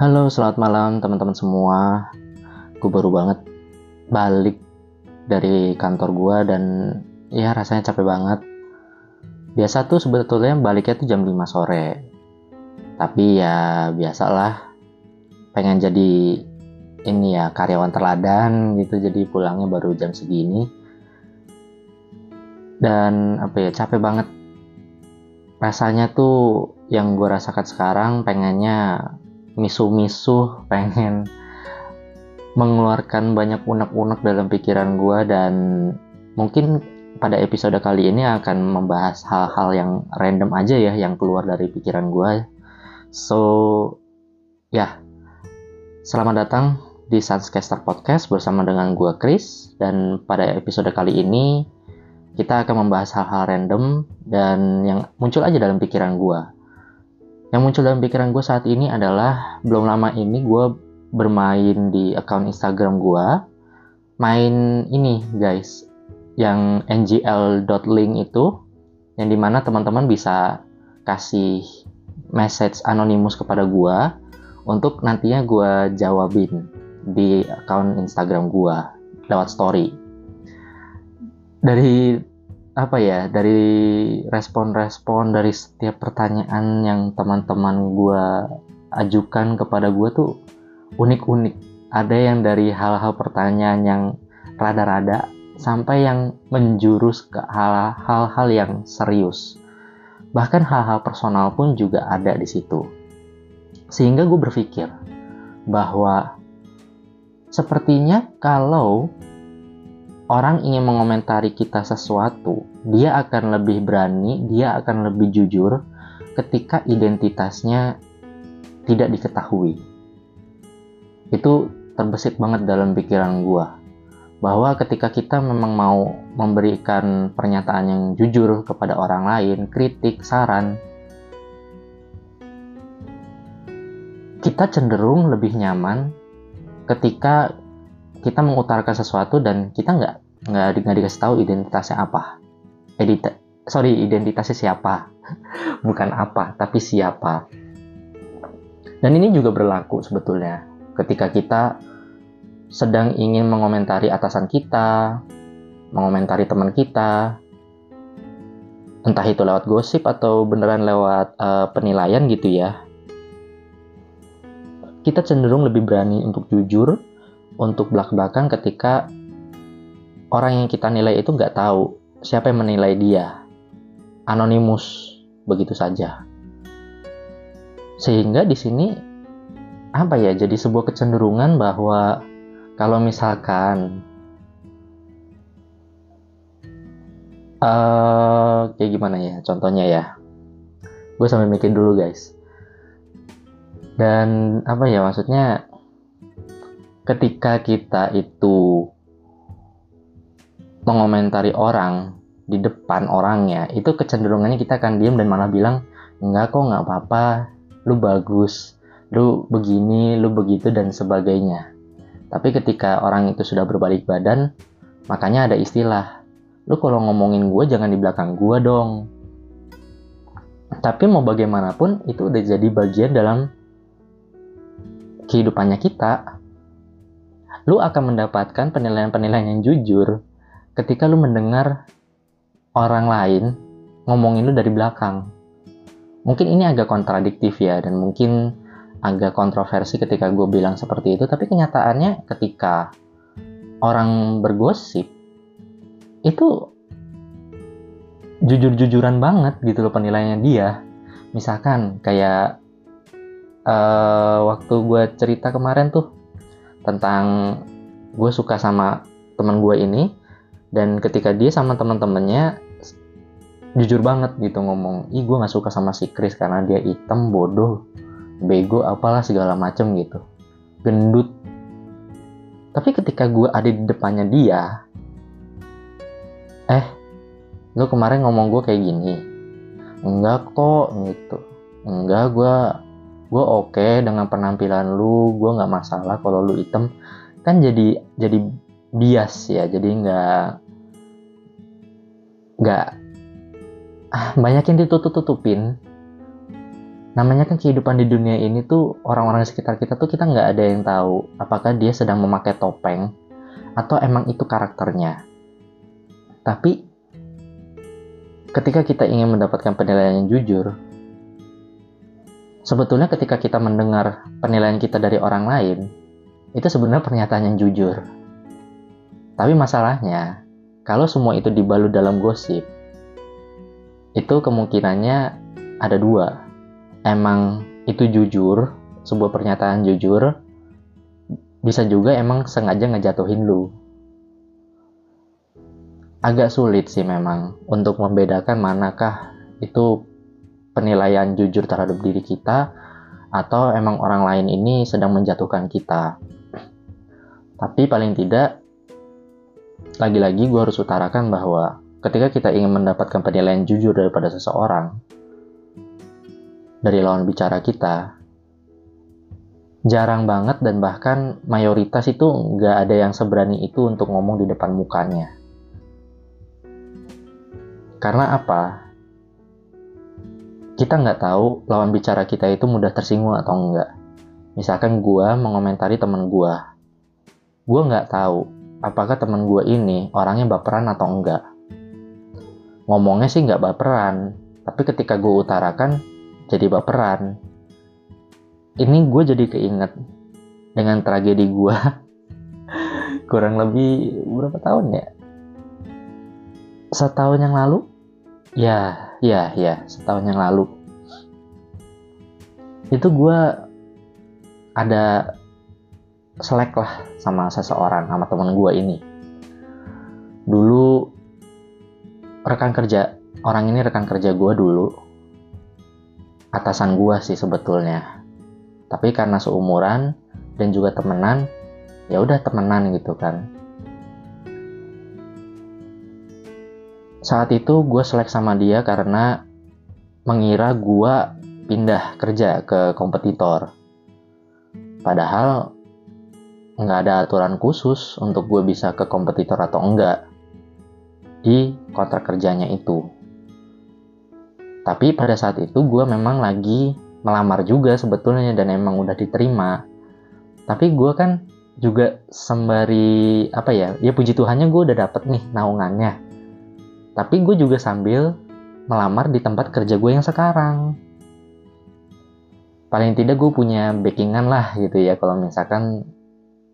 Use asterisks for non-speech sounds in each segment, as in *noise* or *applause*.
Halo, selamat malam teman-teman semua. Gue baru banget balik dari kantor gue dan ya rasanya capek banget. Biasa tuh sebetulnya baliknya tuh jam 5 sore. Tapi ya biasalah pengen jadi ini ya karyawan teladan gitu jadi pulangnya baru jam segini. Dan apa ya capek banget. Rasanya tuh yang gue rasakan sekarang pengennya misu-misu pengen mengeluarkan banyak unek-unek dalam pikiran gue dan mungkin pada episode kali ini akan membahas hal-hal yang random aja ya yang keluar dari pikiran gue so ya. Selamat datang di Sunscaster Podcast bersama dengan gue Chris. Dan pada episode kali ini kita akan membahas hal-hal random dan yang muncul aja dalam pikiran gue yang muncul dalam pikiran gue saat ini adalah belum lama ini gue bermain di account Instagram gue main ini guys yang ngl.link itu yang di mana teman-teman bisa kasih message anonimus kepada gue untuk nantinya gue jawabin di account Instagram gue lewat story. Dari apa ya dari respon-respon dari setiap pertanyaan yang teman-teman gue ajukan kepada gue tuh unik-unik. Ada yang dari hal-hal pertanyaan yang rada-rada sampai yang menjurus ke hal-hal yang serius. Bahkan hal-hal personal pun juga ada di situ. Sehingga gue berpikir bahwa sepertinya kalau orang ingin mengomentari kita sesuatu, dia akan lebih berani, dia akan lebih jujur ketika identitasnya tidak diketahui. Itu terbesit banget dalam pikiran gua bahwa ketika kita memang mau memberikan pernyataan yang jujur kepada orang lain, kritik, saran, kita cenderung lebih nyaman ketika kita mengutarakan sesuatu dan kita nggak nggak nggak dikasih tahu identitasnya apa. Edit sorry identitasnya siapa. *laughs* Bukan apa tapi siapa. Dan ini juga berlaku sebetulnya. Ketika kita sedang ingin mengomentari atasan kita mengomentari teman kita entah itu lewat gosip atau beneran lewat uh, penilaian gitu ya kita cenderung lebih berani untuk jujur untuk belak-belakan ketika orang yang kita nilai itu nggak tahu siapa yang menilai dia. Anonimus begitu saja. Sehingga di sini apa ya jadi sebuah kecenderungan bahwa kalau misalkan uh, kayak gimana ya contohnya ya gue sampai mikir dulu guys dan apa ya maksudnya ketika kita itu mengomentari orang di depan orangnya itu kecenderungannya kita akan diam dan malah bilang enggak kok nggak apa-apa. Lu bagus lu begini lu begitu dan sebagainya. Tapi ketika orang itu sudah berbalik badan makanya ada istilah lu kalau ngomongin gue jangan di belakang gue dong. Tapi mau bagaimanapun itu udah jadi bagian dalam kehidupannya kita. Lu akan mendapatkan penilaian-penilaian yang jujur ketika lu mendengar orang lain ngomongin lu dari belakang. Mungkin ini agak kontradiktif ya, dan mungkin agak kontroversi ketika gue bilang seperti itu, tapi kenyataannya ketika orang bergosip, itu jujur-jujuran banget gitu loh penilaiannya dia. Misalkan kayak uh, waktu gue cerita kemarin tuh tentang gue suka sama teman gue ini dan ketika dia sama teman-temannya jujur banget gitu ngomong ih gue nggak suka sama si Chris karena dia hitam bodoh bego apalah segala macem gitu. Gendut. Tapi ketika gue ada di depannya dia eh lu kemarin ngomong gue kayak gini? Enggak kok gitu. Enggak gue gue oke okay dengan penampilan lu gue nggak masalah kalau lu item kan jadi jadi bias ya jadi nggak nggak ah, banyak yang ditutup tutupin namanya kan kehidupan di dunia ini tuh orang-orang sekitar kita tuh kita nggak ada yang tahu apakah dia sedang memakai topeng atau emang itu karakternya. Tapi ketika kita ingin mendapatkan penilaian yang jujur, sebetulnya ketika kita mendengar penilaian kita dari orang lain, itu sebenarnya pernyataan yang jujur. Tapi masalahnya, kalau semua itu dibalut dalam gosip, itu kemungkinannya ada dua emang itu jujur, sebuah pernyataan jujur, bisa juga emang sengaja ngejatuhin lu. Agak sulit sih memang untuk membedakan manakah itu penilaian jujur terhadap diri kita atau emang orang lain ini sedang menjatuhkan kita. Tapi paling tidak, lagi-lagi gue harus utarakan bahwa ketika kita ingin mendapatkan penilaian jujur daripada seseorang, dari lawan bicara kita jarang banget dan bahkan mayoritas itu nggak ada yang seberani itu untuk ngomong di depan mukanya. Karena apa? Kita nggak tahu lawan bicara kita itu mudah tersinggung atau enggak. Misalkan gue mengomentari teman gue. Gue nggak tahu apakah teman gue ini orangnya baperan atau enggak. Ngomongnya sih nggak baperan, tapi ketika gue utarakan, jadi baperan. Ini gue jadi keinget dengan tragedi gue *laughs* kurang lebih berapa tahun ya? Setahun yang lalu? Ya, ya, ya, setahun yang lalu. Itu gue ada selek lah sama seseorang, sama temen gue ini. Dulu rekan kerja, orang ini rekan kerja gue dulu. Atasan gua sih sebetulnya. Tapi karena seumuran dan juga temenan ya udah temenan gitu kan. Saat itu gue selek sama dia karena mengira gue pindah kerja ke kompetitor. Padahal nggak ada aturan khusus untuk gue bisa ke kompetitor atau enggak di kontrak kerjanya itu. Tapi pada saat itu gue memang lagi melamar juga sebetulnya dan emang udah diterima. Tapi gue kan juga sembari apa ya ya puji Tuhannya gue udah dapet nih naungannya. Tapi gue juga sambil melamar di tempat kerja gue yang sekarang. Paling tidak gue punya backingan lah gitu ya kalau misalkan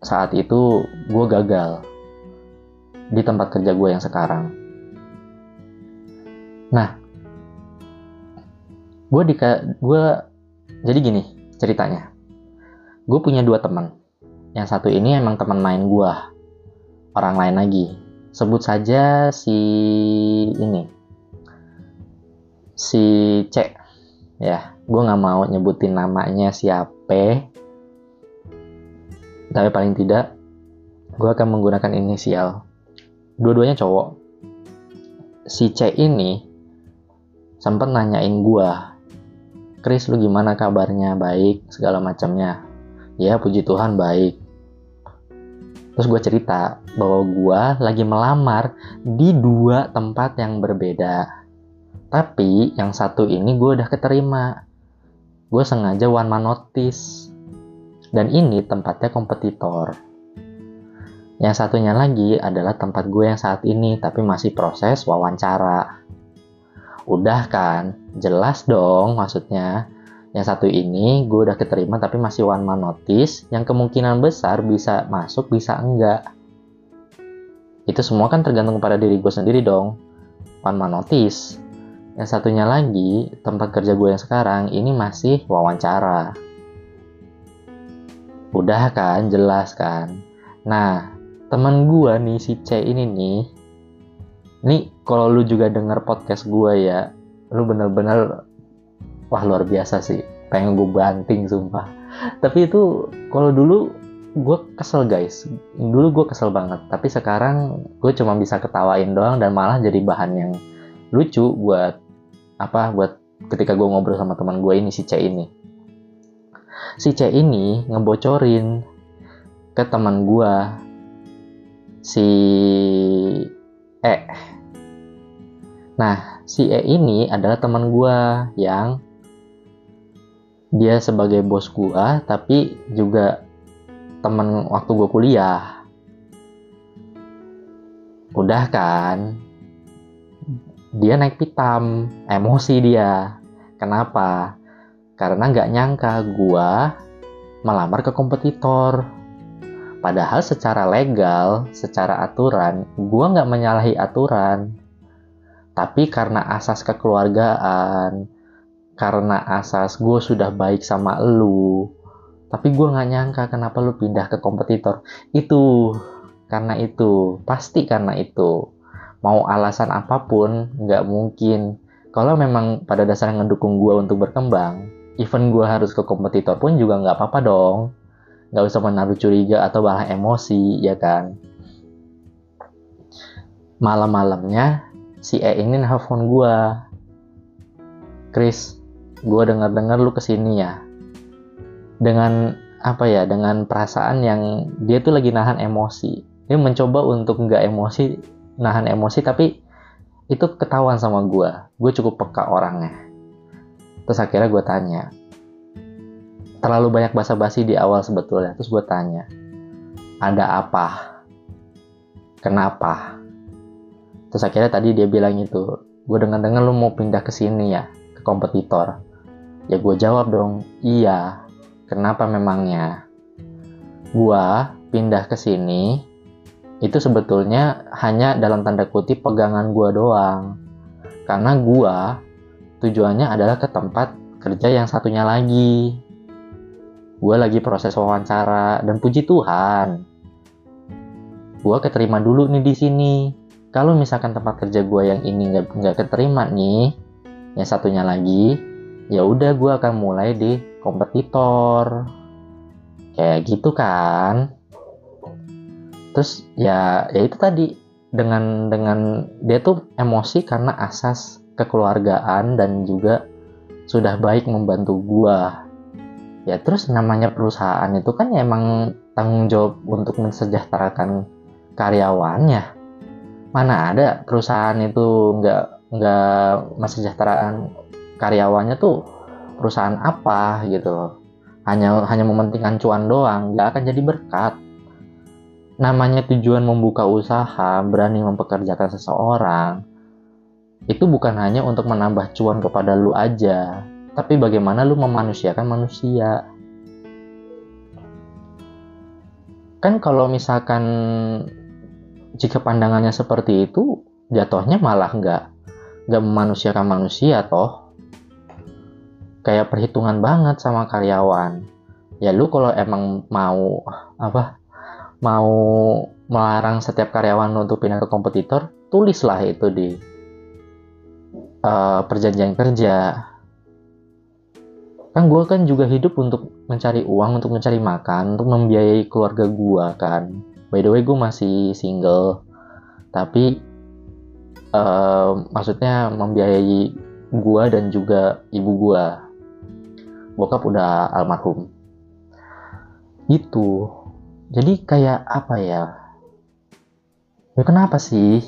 saat itu gue gagal di tempat kerja gue yang sekarang. Nah gue di gue jadi gini ceritanya. Gue punya dua teman yang satu ini emang teman main gue orang lain lagi. Sebut saja si ini si C. Ya gue nggak mau nyebutin namanya siapa tapi paling tidak gue akan menggunakan inisial. Dua-duanya cowok. Si C ini sempat nanyain gue Chris lu gimana kabarnya? Baik? segala macamnya. Ya puji Tuhan baik. Terus gue cerita bahwa gue lagi melamar di dua tempat yang berbeda. Tapi yang satu ini gue udah keterima. Gue sengaja one man notice dan ini tempatnya kompetitor yang satunya lagi adalah tempat gue yang saat ini tapi masih proses wawancara Udah kan? Jelas dong maksudnya. Yang satu ini gue udah keterima tapi masih one man notice yang kemungkinan besar bisa masuk bisa enggak. Itu semua kan tergantung pada diri gue sendiri dong. One man notice. Yang satunya lagi, tempat kerja gue yang sekarang ini masih wawancara. Udah kan, jelas kan. Nah, teman gue nih si C ini nih. Ini kalau lu juga denger podcast gue ya lu bener-bener wah luar biasa sih. Pengen gue banting sumpah. Tapi itu kalau dulu gue kesel guys. Dulu gue kesel banget. Tapi sekarang gue cuma bisa ketawain doang dan malah jadi bahan yang lucu buat apa buat ketika gue ngobrol sama teman gue ini si C ini si C ini ngebocorin ke teman gue si E. Nah, si E ini adalah teman gue yang dia sebagai bos gua tapi juga temen waktu gua kuliah. Udah kan? Dia naik pitam emosi dia. Kenapa karena nggak nyangka gua melamar ke kompetitor. Padahal secara legal secara aturan gua nggak menyalahi aturan. Tapi karena asas kekeluargaan karena asas gue sudah baik sama lu tapi gue nggak nyangka kenapa lu pindah ke kompetitor. Itu karena itu pasti karena itu. Mau alasan apa pun nggak mungkin. Kalau memang pada dasarnya ngedukung gue untuk berkembang even gue harus ke kompetitor pun juga nggak apa-apa dong. Nggak usah menaruh curiga atau malah emosi ya kan? Malam-malamnya si E ini nelfon gue Chris gue dengar-dengar lu ke sini ya. Dengan apa ya dengan perasaan yang dia tuh lagi nahan emosi. Dia mencoba untuk nggak emosi nahan emosi tapi itu ketahuan sama gue gue cukup peka orangnya terus akhirnya gue tanya terlalu banyak basa-basi di awal sebetulnya terus gue tanya ada apa kenapa terus akhirnya tadi dia bilang itu gue dengar-dengar lu mau pindah ke sini ya ke kompetitor Ya gue jawab dong, iya. Kenapa memangnya? Gue pindah ke sini itu sebetulnya hanya dalam tanda kutip pegangan gue doang. Karena gue tujuannya adalah ke tempat kerja yang satunya lagi. Gue lagi proses wawancara dan puji Tuhan, gue keterima dulu nih di sini. Kalau misalkan tempat kerja gue yang ini nggak keterima nih, yang satunya lagi, ya udah gue akan mulai di kompetitor kayak gitu kan terus ya ya itu tadi dengan dengan dia tuh emosi karena asas kekeluargaan dan juga sudah baik membantu gue ya terus namanya perusahaan itu kan ya emang tanggung jawab untuk mensejahterakan karyawannya mana ada perusahaan itu nggak nggak mensejahterakan karyawannya tuh perusahaan apa gitu. Hanya hanya mementingkan cuan doang nggak akan jadi berkat. Namanya tujuan membuka usaha berani mempekerjakan seseorang itu bukan hanya untuk menambah cuan kepada lu aja tapi bagaimana lu memanusiakan manusia. Kan kalau misalkan jika pandangannya seperti itu jatuhnya malah nggak nggak memanusiakan manusia toh. Kayak perhitungan banget sama karyawan. Ya lu kalau emang mau apa mau melarang setiap karyawan untuk pindah ke kompetitor tulislah itu di uh, perjanjian kerja. Kan gue kan juga hidup untuk mencari uang untuk mencari makan untuk membiayai keluarga gue kan. By the way gue masih single. Tapi uh, maksudnya membiayai gue dan juga ibu gue bokap udah almarhum. Gitu. Jadi kayak apa ya? Ya kenapa sih?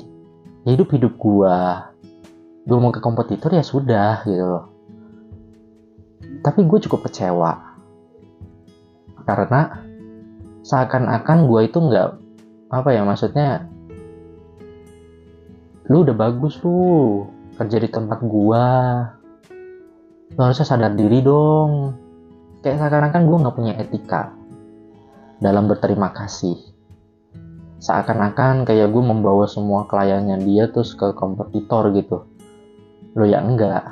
Hidup hidup gue mau ke kompetitor ya sudah gitu loh. Tapi gue cukup kecewa. Karena seakan-akan gue itu nggak apa ya maksudnya lu udah bagus lu kerja di tempat gua. Lo harusnya sadar diri dong. Kayak seakan-akan gue nggak punya etika dalam berterima kasih. Seakan-akan kayak gue membawa semua kliennya dia terus ke kompetitor gitu lo ya enggak.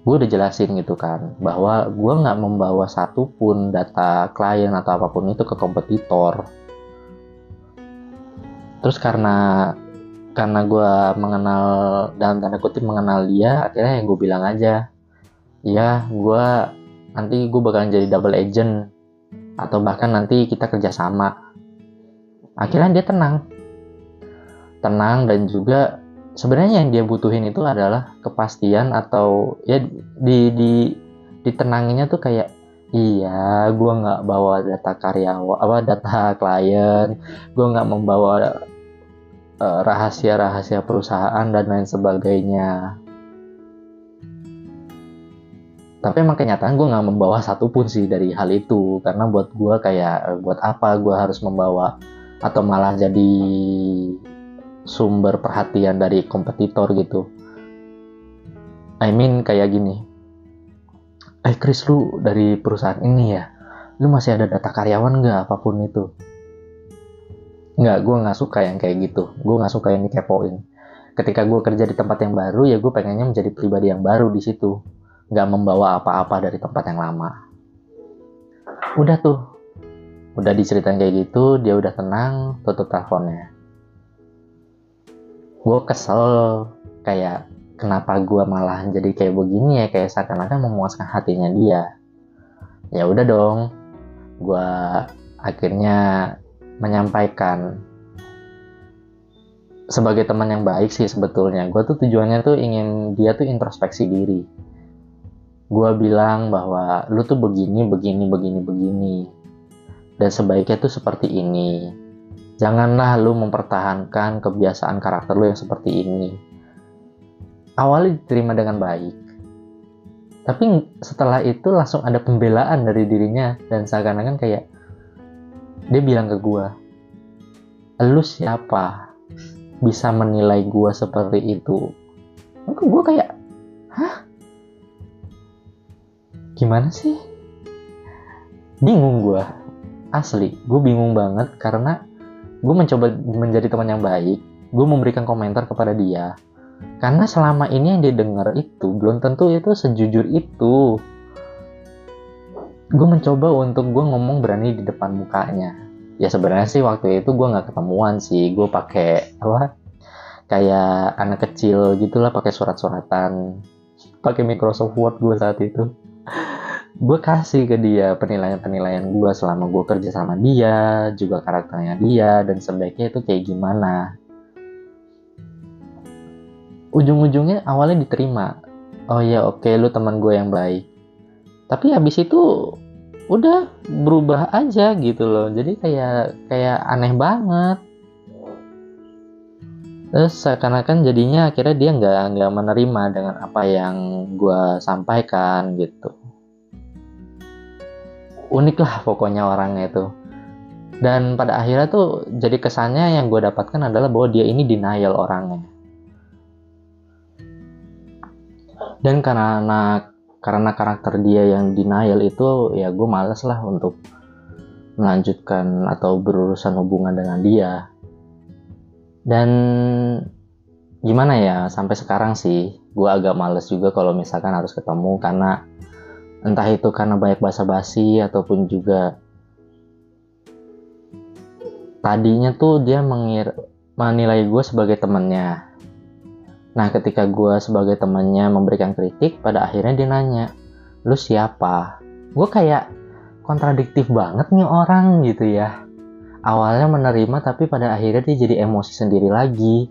Gue udah jelasin gitu kan bahwa gue nggak membawa satupun data klien atau apa pun itu ke kompetitor. Terus karena karena gue mengenal dalam tanda kutip mengenal dia akhirnya yang gue bilang aja ya gue nanti gue bakalan jadi double agent atau bahkan nanti kita kerjasama. Akhirnya dia tenang. Tenang dan juga sebenarnya yang dia butuhin itu adalah kepastian atau ya di di ditenanginya tuh kayak iya gue nggak bawa data karyawan apa data klien gue nggak membawa Eh, rahasia-rahasia perusahaan dan lain sebagainya. tapi emang kenyataan gue nggak membawa satupun sih dari hal itu karena buat gue kayak buat apa gue harus membawa atau malah jadi sumber perhatian dari kompetitor gitu. I mean kayak gini. Eh Chris lu dari perusahaan ini ya? Lu masih ada data karyawan nggak apa pun itu? Nggak gue nggak suka yang kayak gitu. Gue nggak suka yang dikepoin. Ketika gue kerja di tempat yang baru ya gue pengennya menjadi pribadi yang baru di situ. Nggak membawa apa-apa dari tempat yang lama. Udah tuh. Udah diceritain kayak gitu dia udah tenang tutup teleponnya gue kesel kayak kenapa gue malah jadi kayak begini ya kayak seakan-akan memuaskan hatinya dia. Ya udah dong gue akhirnya menyampaikan. Sebagai teman yang baik sih sebetulnya gue tuh tujuannya tuh ingin dia tuh introspeksi diri. Gue bilang bahwa lu tuh begini begini begini begini. Dan sebaiknya tuh seperti ini janganlah lu mempertahankan kebiasaan karakter lu yang seperti ini. Awalnya diterima dengan baik. Tapi setelah itu langsung ada pembelaan dari dirinya dan seakan-akan kayak dia bilang ke gue lu siapa bisa menilai gue seperti itu? Maka gue kayak hah? Gimana sih? Bingung gue asli gue bingung banget karena gue mencoba menjadi teman yang baik gue memberikan komentar kepada dia. Karena selama ini yang dia dengar itu belum tentu itu sejujur itu. Gue mencoba untuk gue ngomong berani di depan mukanya. Ya sebenarnya sih waktu itu gue nggak ketemuan sih. Gue pakai apa? Kayak anak kecil gitulah pakai surat-suratan. Pakai Microsoft Word gue saat itu gue kasih ke dia penilaian-penilaian gue selama gue kerja sama dia juga karakternya dia dan sebaiknya itu kayak gimana. Ujung-ujungnya awalnya diterima. Oh ya oke okay, lu teman gue yang baik. Tapi habis itu udah berubah aja gitu loh. Jadi kayak kayak aneh banget. Terus seakan-akan jadinya akhirnya dia nggak nggak menerima dengan apa yang gue sampaikan gitu unik lah pokoknya orangnya itu. Dan pada akhirnya tuh jadi kesannya yang gue dapatkan adalah bahwa dia ini denial orangnya. Dan karena karena karakter dia yang denial itu ya gue males lah untuk melanjutkan atau berurusan hubungan dengan dia. Dan gimana ya sampai sekarang sih gue agak males juga kalau misalkan harus ketemu karena entah itu karena banyak basa-basi ataupun juga tadinya tuh dia mengir menilai gue sebagai temannya Nah, ketika gue sebagai temannya memberikan kritik, pada akhirnya dia nanya, lu siapa? Gue kayak kontradiktif banget nih orang gitu ya. Awalnya menerima, tapi pada akhirnya dia jadi emosi sendiri lagi.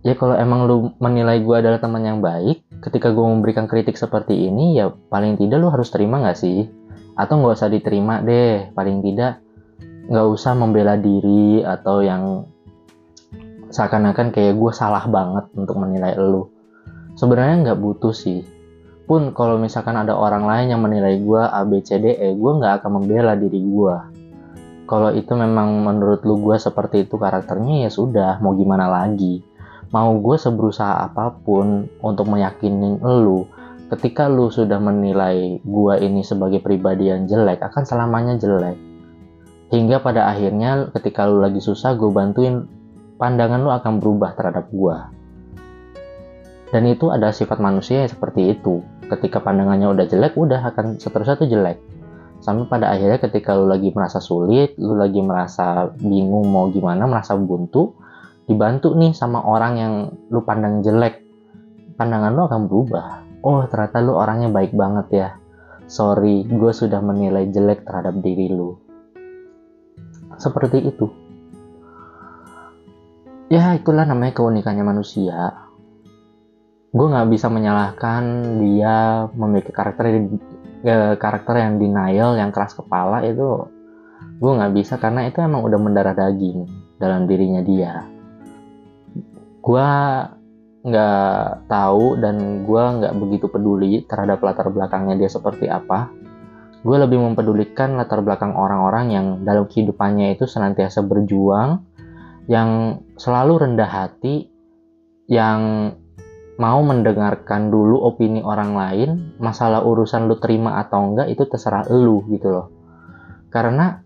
Ya kalau emang lu menilai gue adalah teman yang baik, ketika gue memberikan kritik seperti ini, ya paling tidak lu harus terima gak sih? Atau nggak usah diterima deh, paling tidak nggak usah membela diri atau yang seakan-akan kayak gue salah banget untuk menilai lu. Sebenarnya nggak butuh sih. Pun kalau misalkan ada orang lain yang menilai gue A B C D E gue nggak akan membela diri gue kalau itu memang menurut lu gue seperti itu karakternya ya sudah mau gimana lagi mau gue seberusaha apa pun untuk meyakinin lu ketika lu sudah menilai gue ini sebagai pribadi yang jelek akan selamanya jelek hingga pada akhirnya ketika lu lagi susah gue bantuin pandangan lu akan berubah terhadap gua. Dan itu ada sifat manusia yang seperti itu. Ketika pandangannya udah jelek, udah akan seterusnya tuh jelek. Sampai pada akhirnya ketika lu lagi merasa sulit, lu lagi merasa bingung mau gimana, merasa buntu, dibantu nih sama orang yang lu pandang jelek, pandangan lu akan berubah. Oh, ternyata lu orangnya baik banget ya. Sorry, gue sudah menilai jelek terhadap diri lu. Seperti itu ya itulah namanya keunikannya manusia gue nggak bisa menyalahkan dia memiliki karakter eh, karakter yang denial yang keras kepala itu gue nggak bisa karena itu emang udah mendarah daging dalam dirinya dia gue nggak tahu dan gue nggak begitu peduli terhadap latar belakangnya dia seperti apa. Gue lebih mempedulikan latar belakang orang-orang yang dalam kehidupannya itu senantiasa berjuang yang selalu rendah hati yang mau mendengarkan dulu opini orang lain masalah urusan lu terima atau enggak itu terserah lu gitu loh. Karena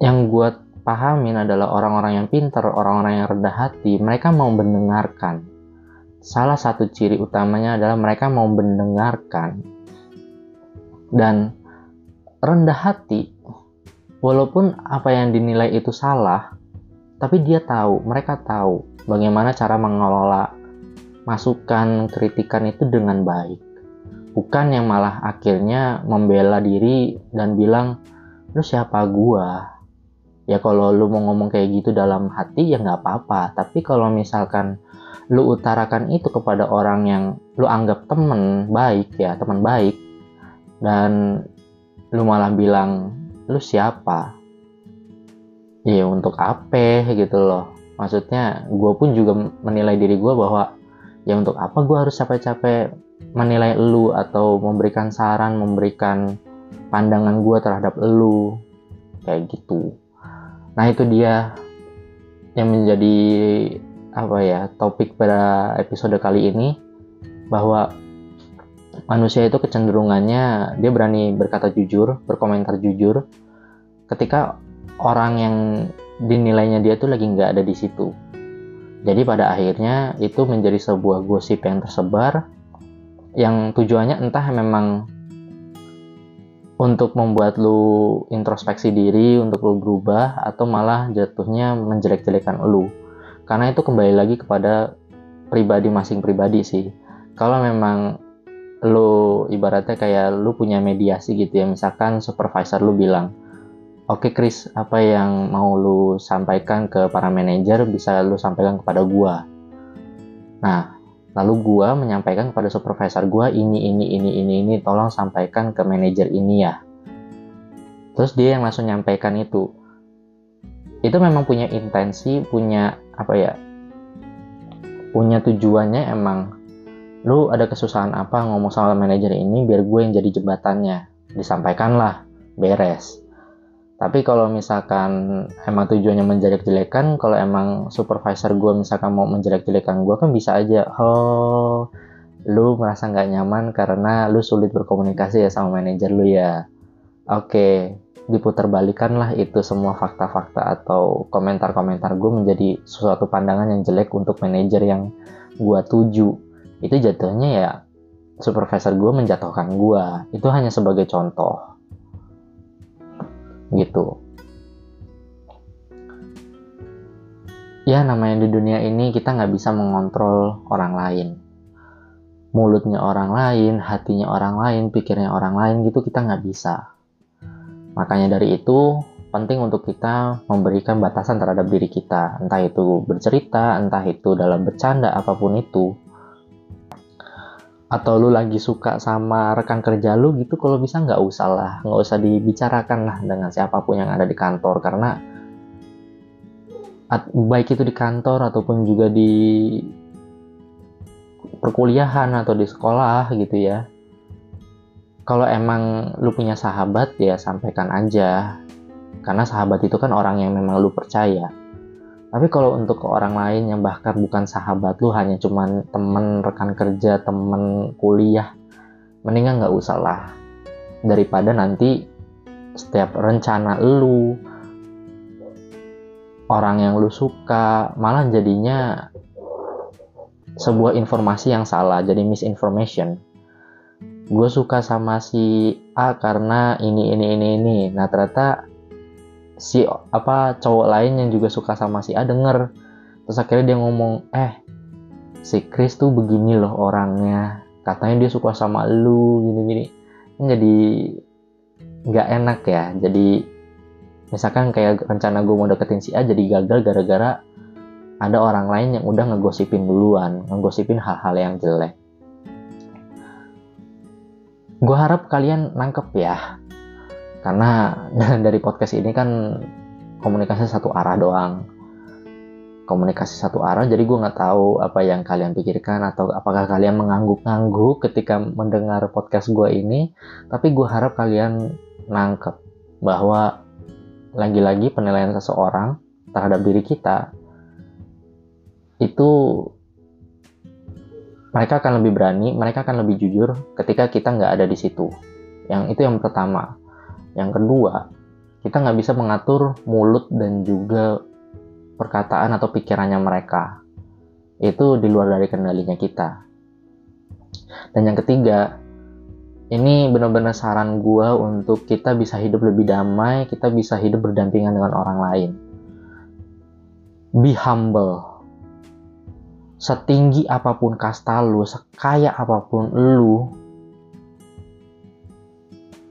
yang gue pahamin adalah orang-orang yang pintar, orang-orang yang rendah hati, mereka mau mendengarkan. Salah satu ciri utamanya adalah mereka mau mendengarkan. Dan rendah hati, walaupun apa yang dinilai itu salah, tapi dia tahu, mereka tahu bagaimana cara mengelola masukan, kritikan itu dengan baik. Bukan yang malah akhirnya membela diri dan bilang, lu siapa gua? Ya kalau lu mau ngomong kayak gitu dalam hati ya nggak apa-apa. Tapi kalau misalkan lu utarakan itu kepada orang yang lu anggap temen baik ya teman baik dan lu malah bilang lu siapa? Ya untuk apa gitu loh. Maksudnya gue pun juga menilai diri gue bahwa ya untuk apa gue harus capek-capek menilai lu atau memberikan saran memberikan pandangan gue terhadap lu? Kayak gitu Nah itu dia yang menjadi apa ya topik pada episode kali ini bahwa manusia itu kecenderungannya dia berani berkata jujur, berkomentar jujur ketika orang yang dinilainya dia tuh lagi nggak ada di situ. Jadi pada akhirnya itu menjadi sebuah gosip yang tersebar yang tujuannya entah memang untuk membuat lu introspeksi diri untuk lu berubah atau malah jatuhnya menjelek-jelekan lu. Karena itu kembali lagi kepada pribadi masing pribadi sih. Kalau memang lu ibaratnya kayak lu punya mediasi gitu ya misalkan supervisor lu bilang oke okay, Chris apa yang mau lu sampaikan ke para manajer bisa lu sampaikan kepada gua. Nah Lalu gua menyampaikan kepada supervisor gua ini ini ini ini ini tolong sampaikan ke manajer ini ya. Terus dia yang langsung nyampaikan itu. Itu memang punya intensi, punya apa ya? Punya tujuannya emang lu ada kesusahan apa ngomong sama manajer ini biar gue yang jadi jembatannya. Disampaikanlah, beres tapi kalau misalkan emang tujuannya menjelek-jelekan kalau emang supervisor gue misalkan mau menjelek-jelekan gue kan bisa aja. Oh lu merasa nggak nyaman karena lu sulit berkomunikasi ya sama manajer lu ya. Oke diputar balikan lah itu semua fakta-fakta atau komentar-komentar gue menjadi suatu pandangan yang jelek untuk manajer yang gue tuju. Itu jatuhnya ya supervisor gue menjatuhkan gue itu hanya sebagai contoh gitu. Ya namanya di dunia ini kita nggak bisa mengontrol orang lain. Mulutnya orang lain hatinya orang lain pikirnya orang lain gitu kita nggak bisa. Makanya dari itu penting untuk kita memberikan batasan terhadap diri kita. Entah itu bercerita entah itu dalam bercanda apa pun itu atau lu lagi suka sama rekan kerja lu gitu kalau bisa nggak usah lah. Nggak usah dibicarakan lah dengan siapa pun yang ada di kantor. Karena baik itu di kantor ataupun juga di perkuliahan atau di sekolah gitu ya. Kalau emang lu punya sahabat ya sampaikan aja. Karena sahabat itu kan orang yang memang lu percaya tapi kalau untuk ke orang lain yang bahkan bukan sahabat lu hanya cuman temen rekan kerja temen kuliah mendingan nggak usah lah. Daripada nanti setiap rencana lu orang yang lu suka malah jadinya sebuah informasi yang salah jadi misinformation. Gue suka sama si A karena ini ini ini ini. Nah ternyata si apa cowok lain yang juga suka sama si A denger. Terus akhirnya dia ngomong eh si Chris tuh begini loh orangnya. Katanya dia suka sama lu gini-gini. Jadi nggak enak ya. Jadi misalkan kayak rencana gue mau deketin si A jadi gagal gara-gara ada orang lain yang udah ngegosipin duluan ngegosipin hal-hal yang jelek. Gue harap kalian nangkep ya karena *laughs* dari podcast ini kan komunikasi satu arah doang komunikasi satu arah jadi gue nggak tahu apa yang kalian pikirkan atau apakah kalian mengangguk-ngangguk ketika mendengar podcast gue ini tapi gue harap kalian nangkep bahwa lagi-lagi penilaian seseorang terhadap diri kita itu mereka akan lebih berani, mereka akan lebih jujur ketika kita nggak ada di situ. Yang itu yang pertama. Yang kedua, kita nggak bisa mengatur mulut dan juga perkataan atau pikirannya mereka. Itu di luar dari kendalinya kita. Dan yang ketiga, ini benar-benar saran gue untuk kita bisa hidup lebih damai, kita bisa hidup berdampingan dengan orang lain. Be humble setinggi apa pun kasta lu, sekaya apa pun lu,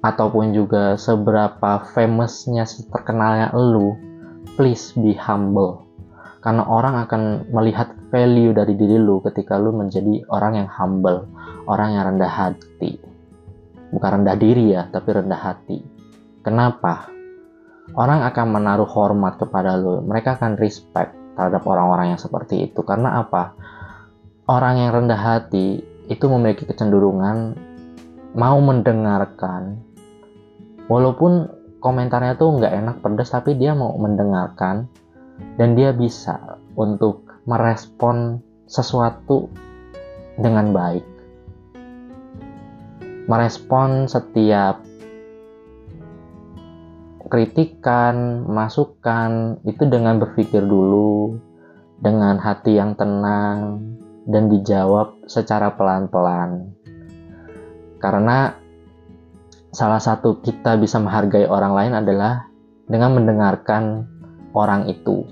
ataupun juga seberapa famousnya, terkenalnya lu, please be humble. Karena orang akan melihat value dari diri lu ketika lu menjadi orang yang humble, orang yang rendah hati. Bukan rendah diri ya, tapi rendah hati. Kenapa? Orang akan menaruh hormat kepada lu, mereka akan respect terhadap orang-orang yang seperti itu. Karena apa? Orang yang rendah hati itu memiliki kecenderungan mau mendengarkan, walaupun komentarnya tuh nggak enak pedas, tapi dia mau mendengarkan dan dia bisa untuk merespon sesuatu dengan baik. Merespon setiap kritikan, masukan itu dengan berpikir dulu, dengan hati yang tenang, dan dijawab secara pelan-pelan. Karena salah satu kita bisa menghargai orang lain adalah dengan mendengarkan orang itu.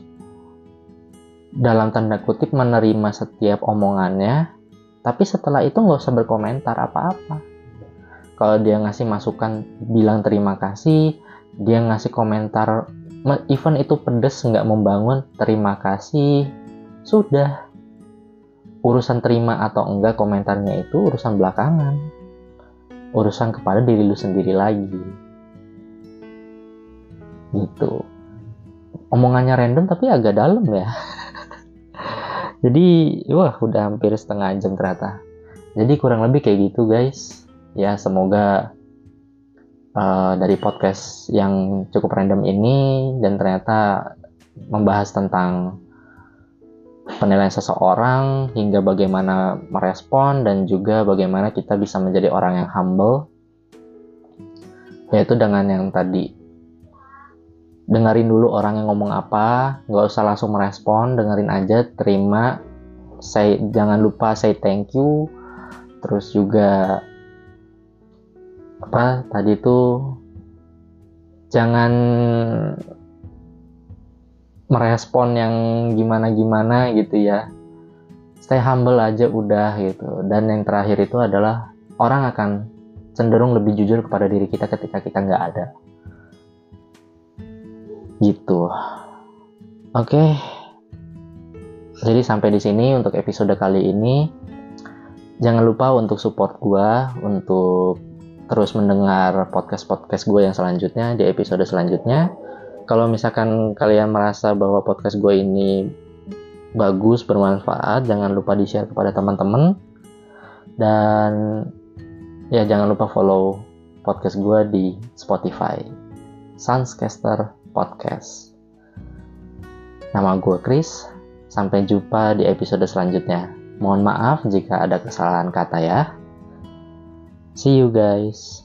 Dalam tanda kutip menerima setiap omongannya, tapi setelah itu nggak usah berkomentar apa-apa. Kalau dia ngasih masukan, bilang terima kasih, dia ngasih komentar even itu pedes nggak membangun terima kasih sudah urusan terima atau enggak komentarnya itu urusan belakangan urusan kepada diri lu sendiri lagi. Gitu. Omongannya random tapi agak dalam ya. *laughs* Jadi wah udah hampir setengah jam ternyata. Jadi kurang lebih kayak gitu guys. Ya semoga uh, dari podcast yang cukup random ini dan ternyata membahas tentang penilaian seseorang hingga bagaimana merespon dan juga bagaimana kita bisa menjadi orang yang humble yaitu dengan yang tadi. Dengerin dulu orang yang ngomong apa nggak usah langsung merespon dengerin aja terima say jangan lupa say thank you. Terus juga apa tadi tuh jangan merespon yang gimana-gimana gitu ya. Stay humble aja udah gitu. Dan yang terakhir itu adalah orang akan cenderung lebih jujur kepada diri kita ketika kita nggak ada. Gitu. Oke. Okay. jadi sampai di sini untuk episode kali ini. Jangan lupa untuk support gua untuk terus mendengar podcast-podcast gue yang selanjutnya di episode selanjutnya. Kalau misalkan kalian merasa bahwa podcast gue ini bagus, bermanfaat, jangan lupa di-share kepada teman-teman. Dan ya jangan lupa follow podcast gue di Spotify. Sunscaster Podcast. Nama gue Chris. Sampai jumpa di episode selanjutnya. Mohon maaf jika ada kesalahan kata ya. See you guys.